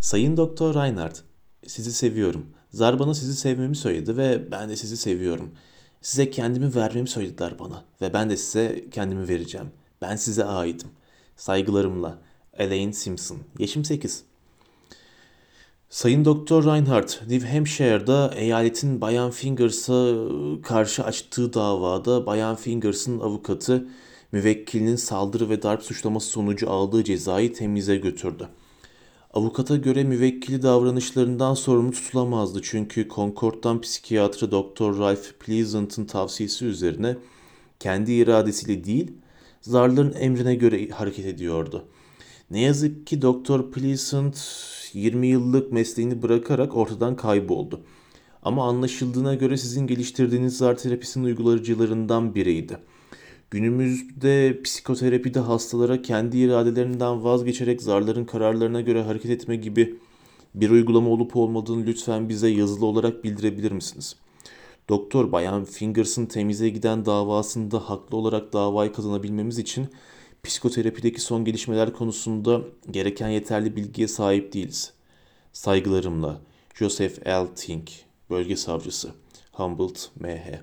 Sayın Doktor Reinhardt, sizi seviyorum. Zar bana sizi sevmemi söyledi ve ben de sizi seviyorum. Size kendimi vermemi söylediler bana ve ben de size kendimi vereceğim. Ben size aitim. Saygılarımla. Elaine Simpson. Yaşım 8. Sayın Doktor Reinhardt, New Hampshire'da eyaletin Bayan Fingers'a karşı açtığı davada Bayan Fingers'ın avukatı müvekkilinin saldırı ve darp suçlaması sonucu aldığı cezayı temize götürdü. Avukata göre müvekkili davranışlarından sorumlu tutulamazdı çünkü Concord'dan psikiyatrı Dr. Ralph Pleasant'ın tavsiyesi üzerine kendi iradesiyle değil, zarların emrine göre hareket ediyordu. Ne yazık ki Dr. Pleasant 20 yıllık mesleğini bırakarak ortadan kayboldu. Ama anlaşıldığına göre sizin geliştirdiğiniz zar terapisinin uygulayıcılarından biriydi. Günümüzde psikoterapide hastalara kendi iradelerinden vazgeçerek zarların kararlarına göre hareket etme gibi bir uygulama olup olmadığını lütfen bize yazılı olarak bildirebilir misiniz? Doktor Bayan Fingers'ın temize giden davasında haklı olarak davayı kazanabilmemiz için psikoterapideki son gelişmeler konusunda gereken yeterli bilgiye sahip değiliz. Saygılarımla Joseph L. Tink, Bölge Savcısı, Humboldt, MH.